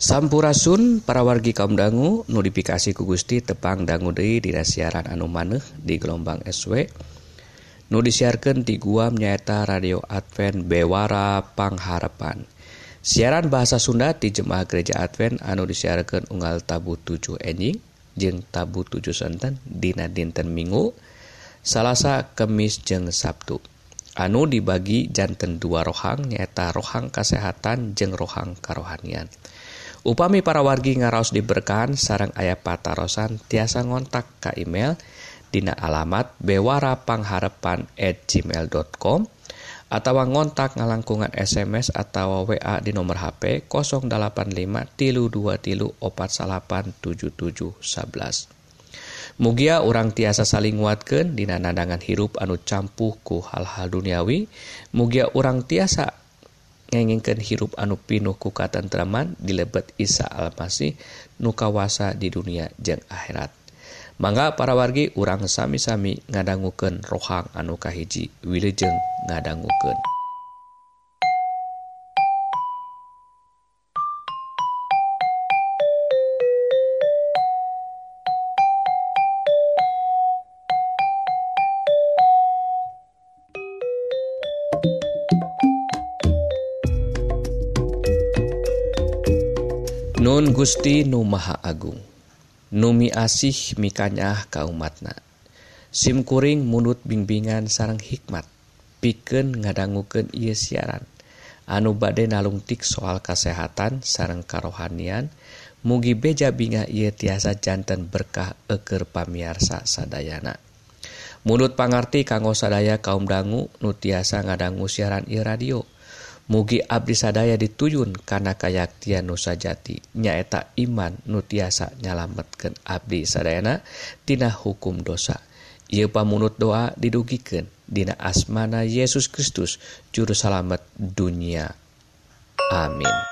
Sampurasun para wargi kaum dangu notifikasi ku Gusti tepang dangu Dei di siaran anu maneh di gelombang SW nu disiarkan di guam nyaeta radio Advent Bewara Pangharapan. Siaran bahasa Sunda di Jemaah Gereja Advent anu disiarkan unggal tabu 7 enjing jeng tabu 7 senten dina dinten Minggu Salasa Kemis jeng Sabtu. Anu dibagi jantan dua rohang nyaeta rohang kesehatan jeng rohang karohanian. Upami para wargi ngaraos diberkahan sarang ayah patarosan tiasa ngontak ke email Dina alamat bewarapangharepan at gmail.com atau ngontak ngalangkungan SMS atau WA di nomor HP 085 tilu 2 tilu opat salapan 77 11. Mugia orang tiasa saling nguatkan dina nandangan hirup anu campuhku hal-hal duniawi. Mugia orang tiasa ngengingkan hirup anu pinuh ku katentraman dilebet Isa Almasih nu kawasa di dunia jeung akhirat. Mangga para wargi urang sami-sami ngadangguken rohang anu kahiji Wilujeng ngadangguken Nun Gusti Nu Maha Agung Numi asih mikanyah kaumatna. SIMkuring mundut bimbingan sarang hikmat piken ngadangguken ia siaran. Anu bade nalungtik soal kesehatan sarang karohanian mugi beja binga ia tiasa jantan berkah eker pamiarsa sadayana. Mundut pangarti kanggo sadaya kaum dangu nu tiasa ngadanggu siaran ieu radio. mugi Abdi sadaya dituyun karena kayaktian nusa jati nyaeta iman nutiasa nyalametkan Abdi sadayana Tina hukum dosa. Ia pamunut doa didugiken Dina asmana Yesus Kristus jurusalamet dunia. Amin.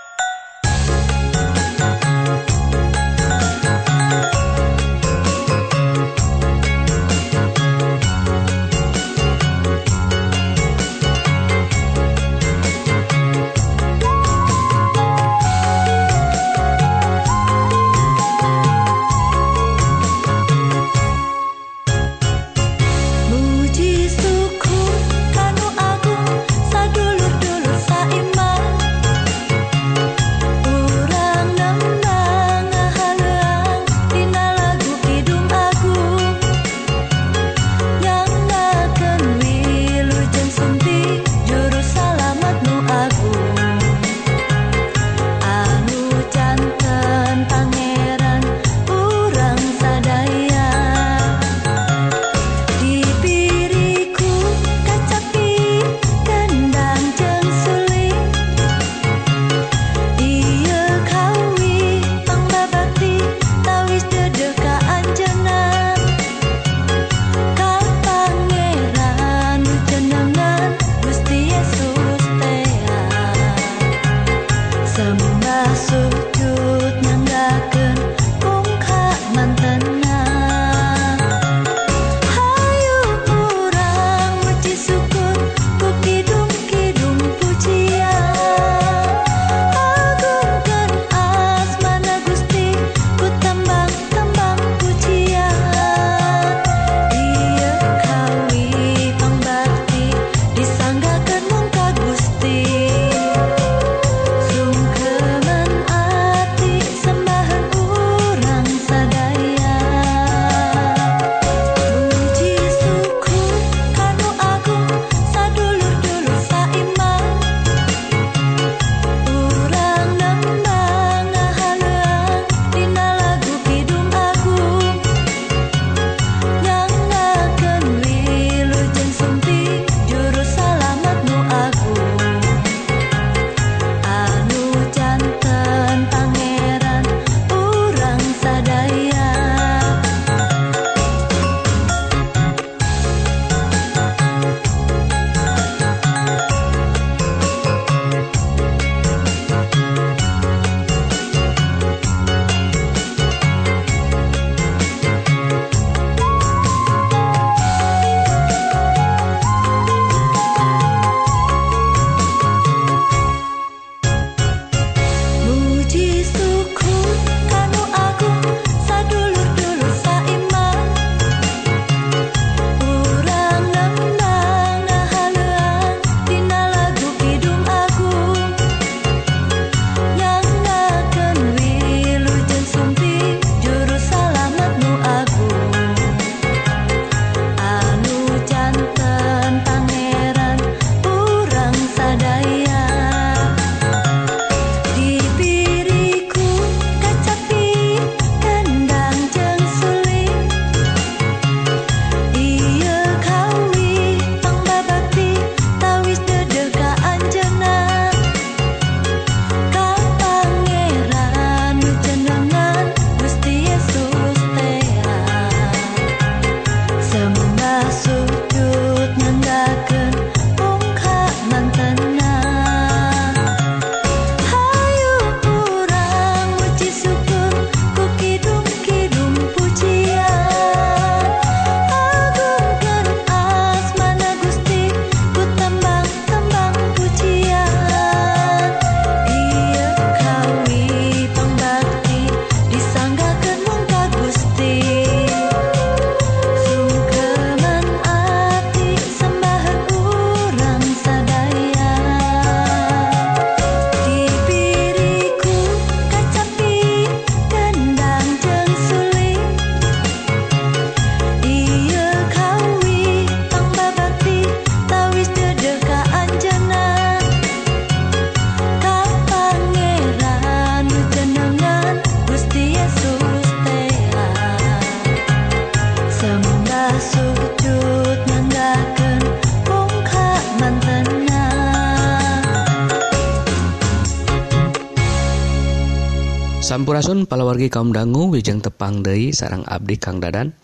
Sampurasun palawargi kaum dangu Wijeng tepang Dei sarang Abdi Kang Dadan.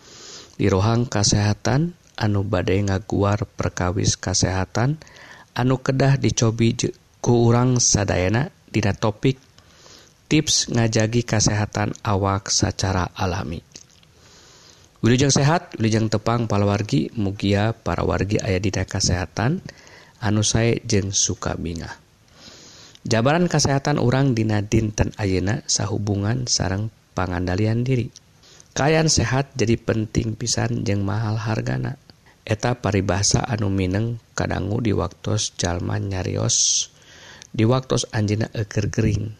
Di rohang kasehatan anu badai ngaguar perkawis kasehatan anu kedah dicobi ku urang sadayana dina topik tips ngajagi kesehatan awak secara alami. Wilujeng sehat Wilujeng tepang palawargi mugia para wargi ayah dina kesehatan anu saya jeng suka bingah. jabaran kesehatan urang dina dinten ayeuna sahhubungan sarang pangandalian diri. Kayan sehat jadi penting pisan jeung mahal hargana. Eta paribasa anu Mineng kadanggu di waktu Jalman nyarios di waktu Anjina eker Gering.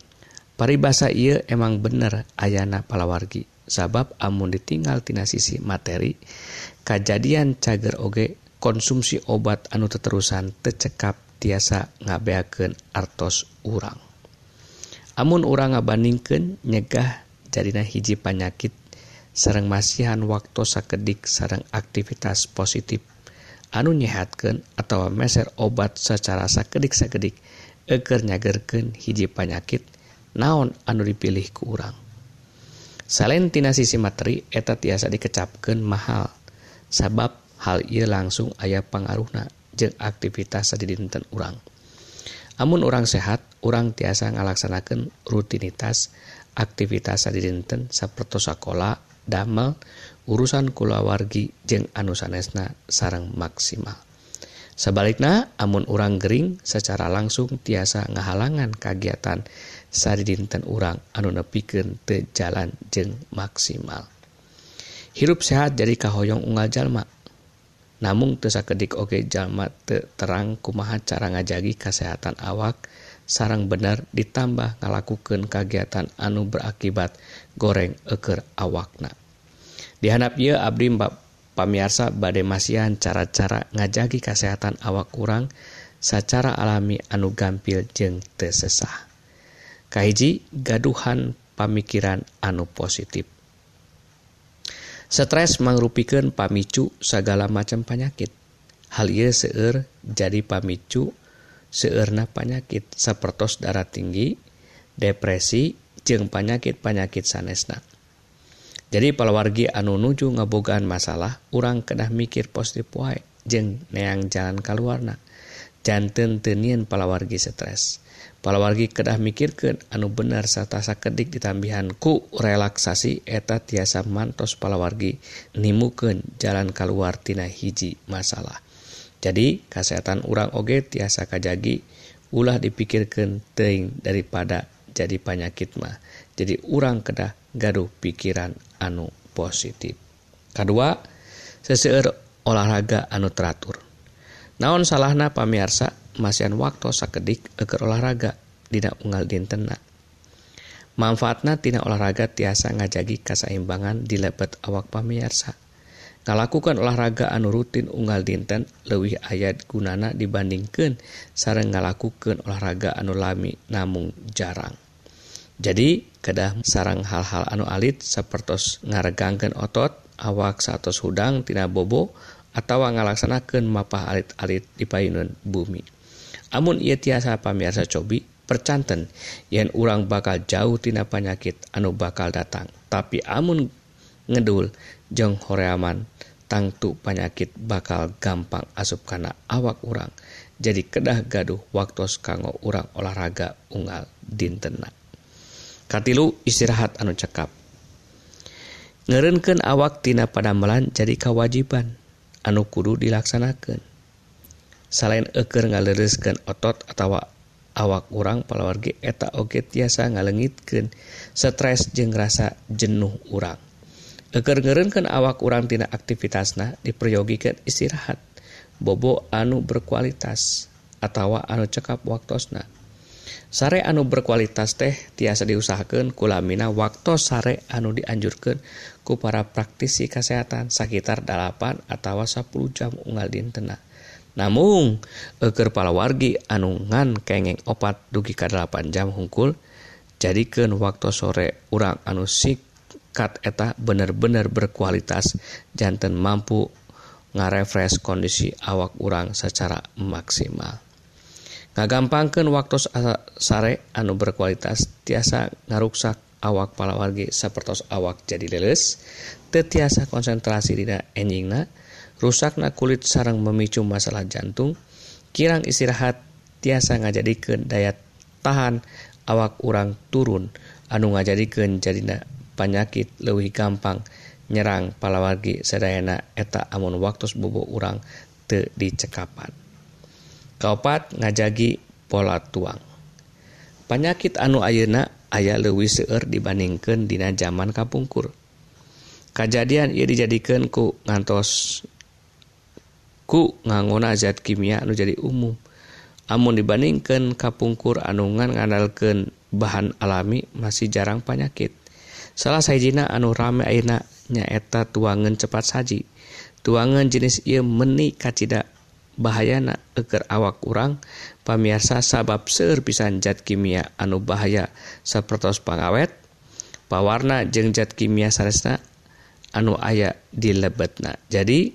Paribasa ia emang bener Ayana palawargi sabab amun ditinggal tina sisi materi kejadian cager oge konsumsi obat anu teterusan tecekap tiasa ngabeakeun artos urang. Amun urang ngabandingkeun nyegah jadinya hiji panyakit sareng masihan waktu sakedik sareng aktivitas positif. Anu nyehatkeun atau meser obat secara sakedik-sakedik eger nyagerkeun hiji panyakit naon anu dipilih ku urang. Salentina sisi materi eta tiasa dikecapkan mahal sabab hal ia langsung ayah pengaruhna jeung aktivitas di dinten urang. Amun orang sehat orang tiasa ngalaksanakan rutinitas aktivitas di dinten seperti sekolah damel urusan kulawargi jeung anusanesna sarang maksimal. Sebaliknya amun orang Gering secara langsung tiasa ngahalangan kegiatan sadidinten urang anu nepiken teu jalan jeng maksimal. Hirup sehat jadi kahoyong unggal jalma. namun tesakedik oge jalma te terang kumaha cara ngajagi kesehatan awak? Sarang bener ditambah ngalakukan kagiatan anu berakibat goreng eker awakna. Dihanap ye abdi mbak pamiarsa badai masihan cara-cara ngajagi kesehatan awak kurang secara alami anu gampil jeng tesesah kahiji gaduhan pamikiran anu positif. Stres mangrupikan pamicu segala macam penyakit. Hal ia seueur jadi pamicu seueurna penyakit sepertos darah tinggi, depresi, jeng penyakit-penyakit sanesna. Jadi palawargi anu nuju ngabogaan masalah, orang kedah mikir positif wae, jeng neang jalan keluarna. Janten tenian palawargi stres. palawargi kedah mikirkan anu bener sertasa kedik ditambihanku relaksasi eta tiasa mantos palawargi nimuken jalan keluartina hiji masalah. Jadi kesehatan urang oge tiasa kajagi ulah dipikirkan teing daripada jadi panyakit mah. Jadi urang kedah gaduh pikiran anu positif. Kedua seseorang olahraga anu teratur. Naon salahna pamiarsa? masihan waktu sakedik eger olahraga tidak unggal dintenna. Manfaatna tina olahraga tiasa ngajagi kasaimbangan di lebet awak pamirsa. Ngalakukan olahraga anu rutin unggal dinten lebih ayat gunana dibandingkan sarang ngalakukan olahraga anu lami namung jarang. Jadi kedah sarang hal-hal anu alit seperti ngaregangkan otot awak satu hudang tina bobo atau ngalaksanakan mapah alit-alit di payunan bumi. Amun ia tiasa pamirsa cobi percanten yen urang bakal jauh tina panyakit anu bakal datang. Tapi amun ngedul jeng horeaman tangtu panyakit bakal gampang asup karena awak urang. Jadi kedah gaduh waktu kanggo urang olahraga unggal dintenak katilu istirahat anu cekap ngerenken awak tina pada melan jadi kewajiban anu kudu dilaksanakan selain eker ngalereskan otot atau awak urang palawargi eta oge tiasa ngalengitkan stres jeng rasa jenuh urang. Eker ngerenkan awak urang tina aktivitasna diperyogikan istirahat bobo anu berkualitas atau anu cekap waktosna. Sare anu berkualitas teh tiasa diusahakan kulamina waktu sare anu dianjurkan ku para praktisi kesehatan sekitar 8 atau 10 jam unggal dintenang namun eker palawargi anungan kengeng opat dugi ka 8 jam hungkul jadikan waktu sore urang anu sikat eta bener-bener berkualitas jantan mampu ngarefresh kondisi awak urang secara maksimal. Ngagampangkan waktu sare anu berkualitas tiasa ngaruksak awak palawargi sapertos awak jadi leles tetiasa konsentrasi dina enjingna rusakna kulit sarang memicu masalah jantung kirang istirahat tiasa ngajadikan daya tahan awak urang turun anu ngajadikan jadina penyakit lebih gampang nyerang palawargi sedayana eta amun waktu bobo urang te dicekapan. Kaopat ngajagi pola tuang. Penyakit anu ayeuna aya leuwih seueur dibandingkan dina zaman kapungkur. Kejadian ia dijadikan ku ngantos ku ngangona zat kimia anu jadi umum. Amun dibandingkan kapungkur anungan ngandalkan bahan alami masih jarang panyakit. Salah sayajina anu rame aina nyaeta tuangan cepat saji. Tuangan jenis ia meni kacida. Bahayana eker awak urang pamiasa sabab serpisan zat kimia anu bahaya. Sapertos pangawet pawarna jeung zat kimia saresna anu aya di lebetna jadi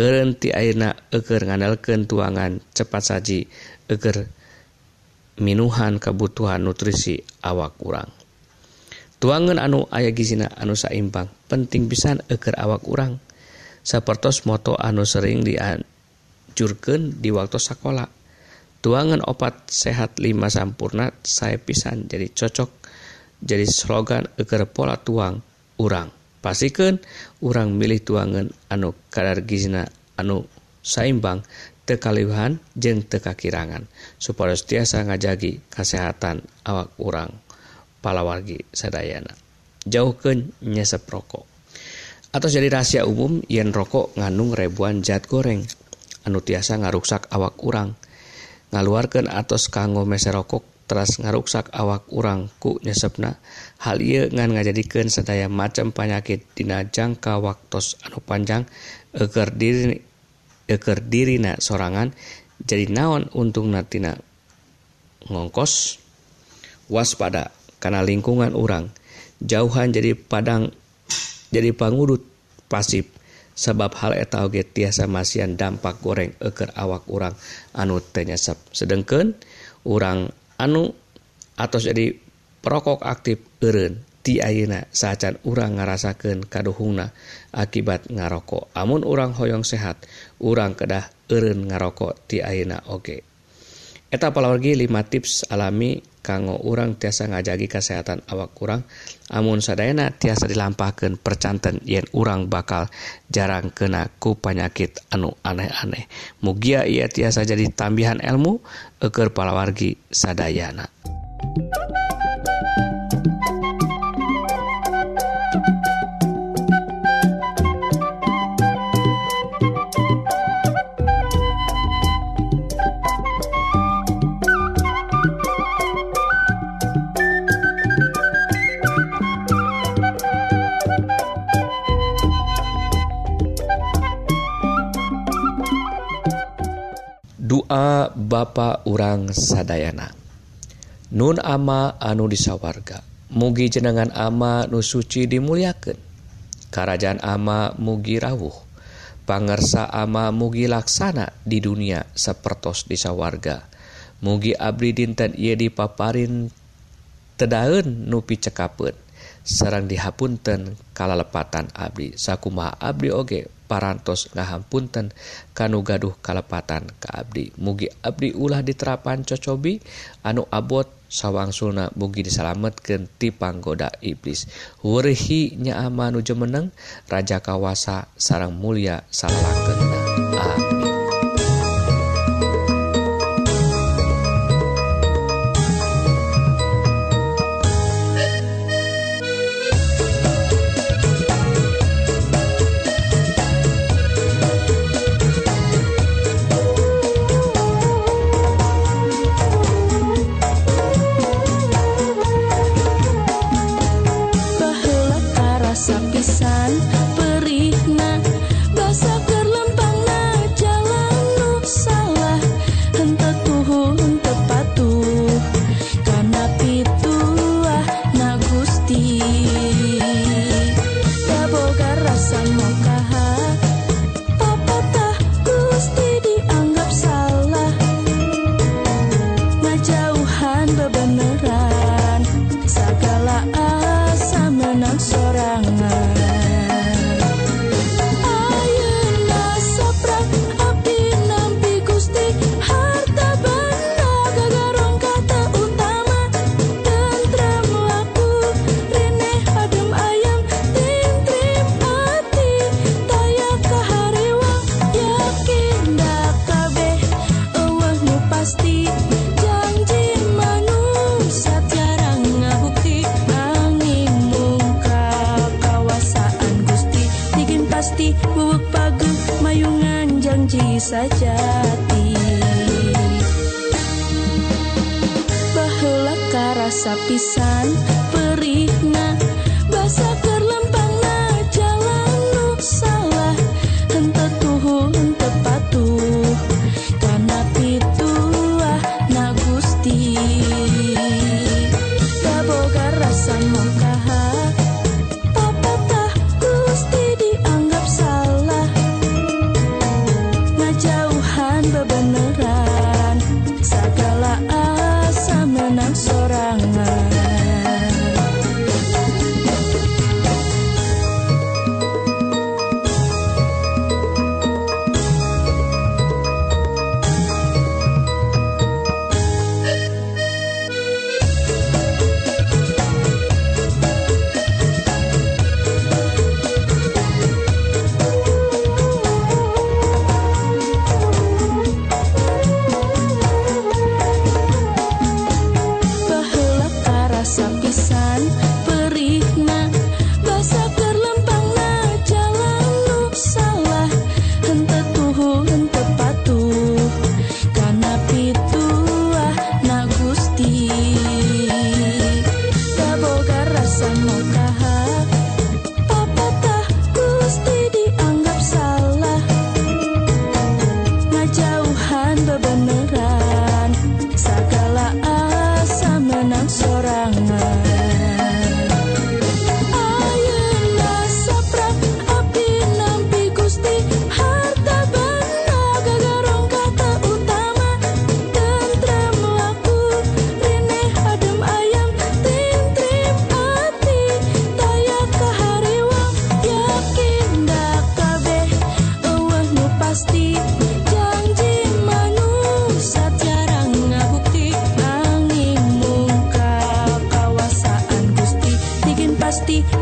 erenti airna eger ngandalkan tuangan cepat saji eger minuhan kebutuhan nutrisi awak kurang tuangan anu aya gizina anu saimbang penting pisan eger awak kurang sepertos moto anu sering dianjurkan di waktu sekolah tuangan opat sehat 5 sampurna saya pisan jadi cocok jadi slogan eger pola tuang urang. pastikan urang milih tuangan anu kadar gizina anu saimbang tekalihan jeng teka kirangan supaya tiasa ngajagi kesehatan awak urang palawargi sadayana. Jauhkan nyesep rokok. Atau jadi rahasia umum yen rokok ngandung ribuan zat goreng anu tiasa ngaruksak awak urang. Ngaluarkan atos kanggo mese rokok teras ngaruksak awak urang ku nyesepna hal ia ngan ngajadikan sedaya macam penyakit dina jangka waktos anu panjang eger diri eker dirina sorangan jadi naon untung natina ngongkos? Waspada karena lingkungan orang jauhan jadi padang jadi pangurut pasif sebab hal eta oge tiasa masian dampak goreng eker awak orang anu tenyesep sedengkeun orang anu atau jadi perokok aktif eureun ti Ayeuna saat urang ngarasakeun kaduhungna akibat ngarokok amun urang hoyong sehat urang kedah eureun ngarokok ti Ayeuna oge okay. Eta apalagi 5 tips alami kanggo urang tiasa ngajagi kesehatan awak kurang amun sadayana tiasa dilampahkan percanten yen urang bakal jarang kena ku panyakit anu aneh-aneh. Mugia ia tiasa jadi tambihan ilmu eker palawargi sadayana. doa ba urang sadayana. Nun ama anu disawarga mugi jenengan ama nu suci dimuliaken Karajaan ama mugi rawuh pangersa ama mugi laksana di dunia sepertos disawarga. Mugi Abli dinten ia dipaparin tedaun nupi cekapun Serang dihapunten kalalepatan Abdi. Sakuma Abdi oge parantos ngahampunten kanu gaduh kalepatan ke Abdi. Mugi Abdi ulah diterapan cocobi anu abot sawang Suna mugi disalametken tipanggoda iblis. Wurhi nyaamanu jemeneng Raja Kawasa sarang mulia salahken Amin.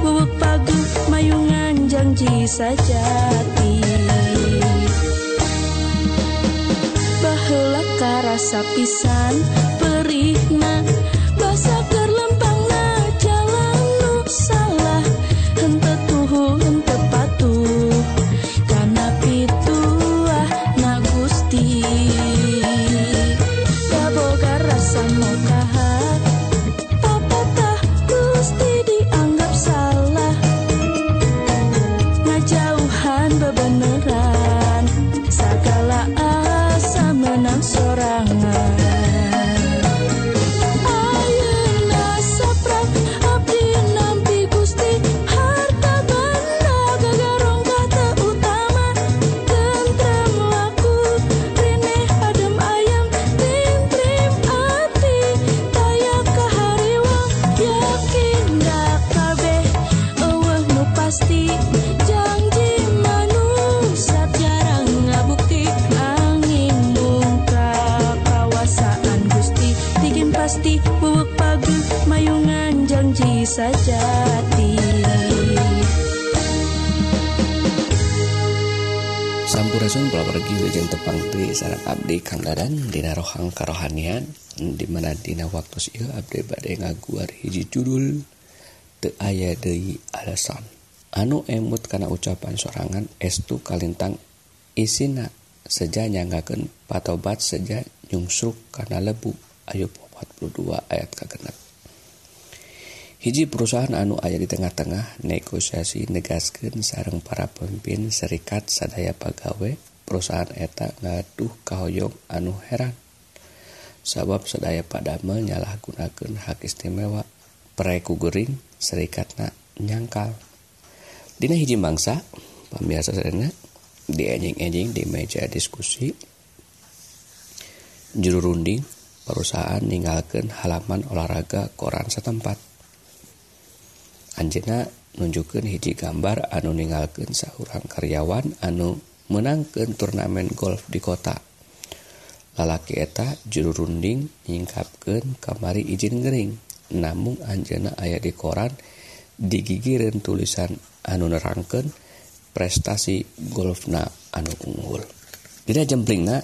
Wewek pagu mayungan janji sajati Baheula karasa pisan perih sarap Abdi Kangdaran Dina rohang kerohanian dimana Dina waktu ieu Abdi badai ngaguar hiji judul teu aya deui alasan. Anu emut karena ucapan sorangan estu kalintang isina seja nyanggaken patobat seja nyungsruk karena lebu. Ayub 42 ayat kagenap hiji perusahaan anu aya di tengah-tengah negosiasi negasken sarang para pemimpin serikat sadaya pegawai perusahaan eta ngaduh kahoyong anu heran. Sabab sedaya padamel nyalahgunakeun hak istimewa pereku Gering Serikatna nyangkal. Dina hiji mangsa pembiasa sebenarnya di enjing-enjing di meja diskusi. Juru runding perusahaan ninggalkeun halaman olahraga koran setempat. Anjena nunjukkan hiji gambar anu ninggalkeun seorang karyawan anu menangkan turnamen golf di kota. Lalaki eta juru runding nyingkapkan kamari izin Gering namun Anjena aya di koran digigirin tulisan anu nerangkeun prestasi golfna anu unggul. Tidak jemplingna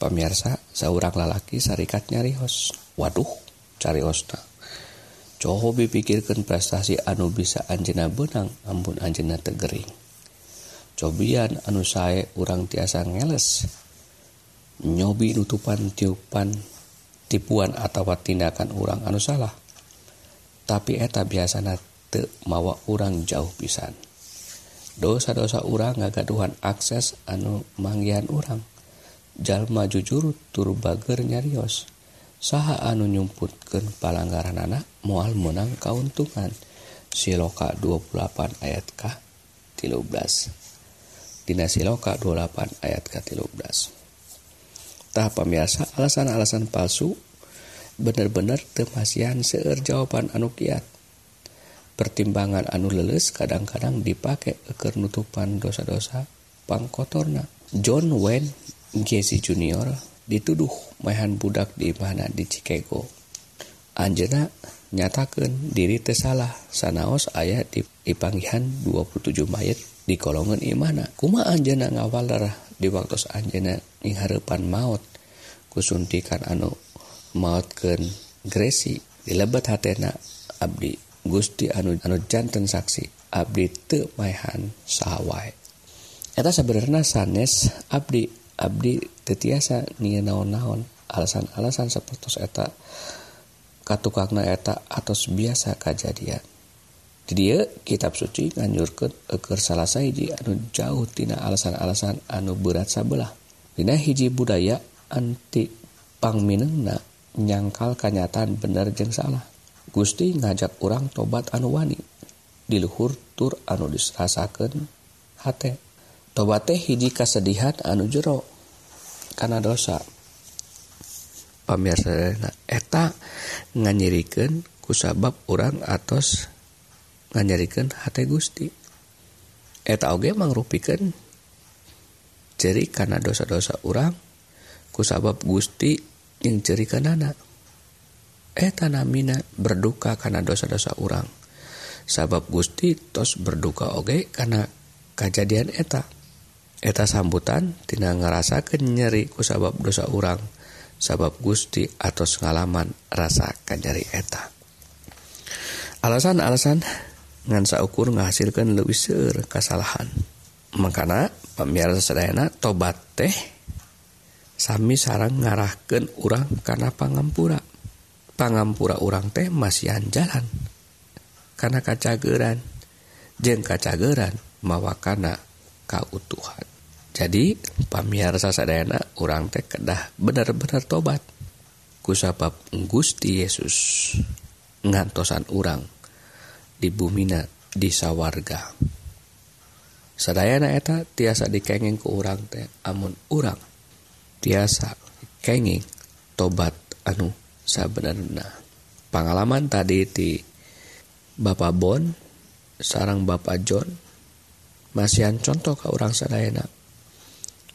pemirsa seorang lalaki sarikat nyari hos. waduh cari hosta coba pikirkan prestasi anu bisa Anjena benang ampun Anjena tegering cobian anu sae urang tiasa ngeles nyobi nutupan tiupan tipuan atau tindakan urang anu salah. Tapi eta biasanya te mawa urang jauh pisan. Dosa-dosa urang ngagaduhan akses anu manggihan urang. Jalma jujur tur bager nyarios. Saha anu nyumputkeun palanggaran anak moal menang kauntungan. Siloka 28 ayat K 13 Dina Siloka 28 ayat ke-13. Tah pemirsa alasan-alasan palsu bener-bener temasian seueur jawaban anu kiat. Pertimbangan anu leles kadang-kadang dipakai eker nutupan dosa-dosa pangkotorna. John Wayne Gacy Junior dituduh mehan budak di mana di Chicago Anjena nyatakan diri tersalah sanaos ayat di dipanggihan 27 mayat di kolongan imana kuma Anjena ngawal darah di waktu Anjena di maut? Kusuntikan anu mautken Gresi. Di dilebat hatena Abdi Gusti anu anu jantan saksi. Abdi temahan sawwai eta sebenarnya sanes Abdi Abdi tetiasa ni naon-naon alasan-alasan seperti eta katukakna eta atau biasa kejadian dia kitab suci nganjurkeun eker salah sayaji anu jauh tina alasan-alasan anu berat sabelah. Dina hiji budaya anti pangminengna nyangkal kenyataan bener jeng salah. Gusti ngajak orang tobat anu wani. Diluhur tur anu disrasakan hate. Tobat teh hiji kasedihan anu jero. Karena dosa. pamirsa eta nganyirikan kusabab orang atos nganyirikan hati Gusti. Eta oge mangrupikan ceri karena dosa-dosa orang kusabab Gusti yang ceri kanana. Eta namina berduka karena dosa-dosa orang sabab Gusti tos berduka oge karena kejadian eta. Eta sambutan tina ngerasa kenyeri kusabab dosa orang sabab Gusti atau pengalaman rasa kanjari eta. Alasan-alasan ngansa ukur menghasilkan lebih ser kesalahan makana pemirsa sedayana tobat teh Sami sarang ngarahkan orang karena pangampura. Pangampura orang teh masihan jalan. Karena kacageran jeng kacageran mawakana kautuhan. jadi pamiarsa sadana orang teh kedah bener-bener tobat. Kusabab Gusti Yesus ngantosan orang di bumina di sawarga. Sadayana eta tiasa dikenging ke orang teh amun orang tiasa kenging tobat anu sabenerna pengalaman tadi di Bapak Bon sarang Bapak John masihan contoh ke orang sadayana.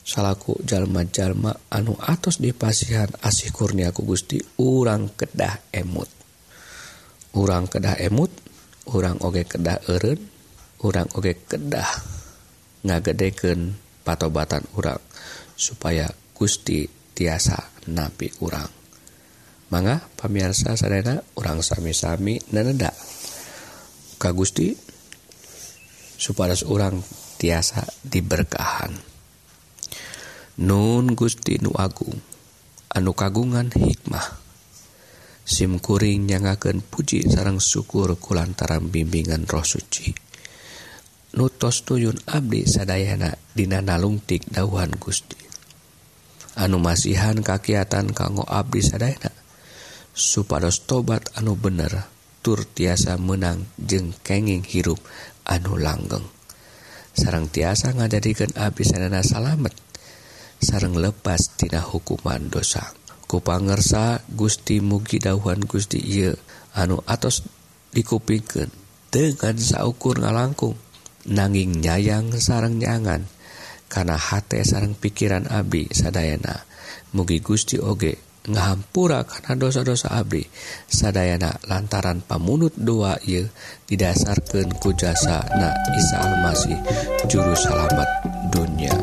salaku jalma-jalma anu atos dipasihan asih kurniaku Gusti urang kedah emut. Urang kedah emut urang oge kedah eren urang oge kedah ngagedeken patobatan urang supaya Gusti tiasa napi urang. Mangga pamirsa sadena orang sami-sami naneda ka Gusti supaya orang tiasa diberkahan. Nun Gusti Nu Agung anu kagungan hikmah. SIMkuring nyangaken puji sarang syukur kulantaran bimbingan roh suci. Nutos tuyun Abdi sadayana dina nalungtik dauhan Gusti. Anu masihan kakiatan kanggo Abdi sadayana supados tobat anu bener tur tiasa menang jeng kenging hirup anu langgeng. Sarang tiasa ngajadikan Abdi sadayana salamet sarang lepas tina hukuman dosa. Kupangersa Gusti mugi dahuhan Gusti Iye anu atos dikupingkeun dengan saukur ngalangkung nanging nyayang sarang nyangan karena hati sarang pikiran Abi sadayana. Mugi Gusti Oge ngahampura karena dosa-dosa Abdi sadayana lantaran pamunut doa Iye didasarkan ku jasa na Isa Almasih juru selamat dunia.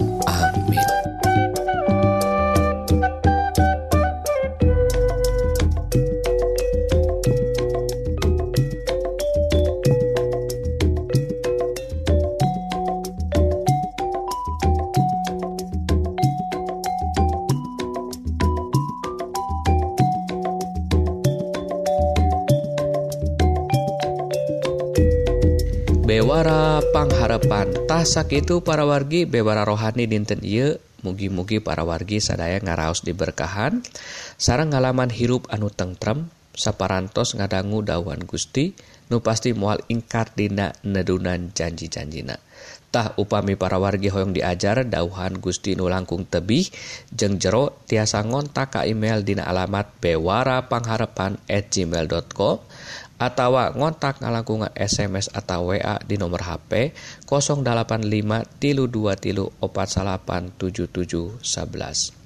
sak itu para wargi bebara rohani dinten ieu. Mugi-mugi para wargi sadaya ngaraos diberkahan. Sarang ngalaman hirup anu tengrem saparantos ngadanggu dawan Gusti nu pasti mual ingkar dina nedunan janji-janjinatah upami para wargi Hoong diajar dauhan Gusti Nu langkung tebih jeng jero tiasa ngontak ka email dina alamat bewara pangharepan@gmail.com atawa ngontak ngalangkungan SMS atau WA di nomor HP 085 tilu 2 tilu 47877 11.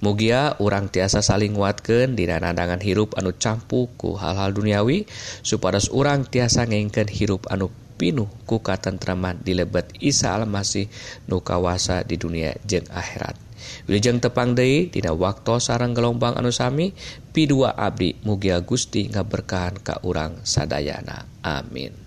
Mugia urang tiasa saling nguatkan di nandangan hirup anu campuku hal-hal duniawi supados urang tiasa ngengken hirup anu pinuh ku katentreman di lebet Isa Almasih nu kawasa di dunia jeng akhirat. Wilujeng tepang Dei Dina waktu sarang gelombang anusami P2 Abdi Mugia Gusti ngaberkahan Ka urang Sadayana. Amin.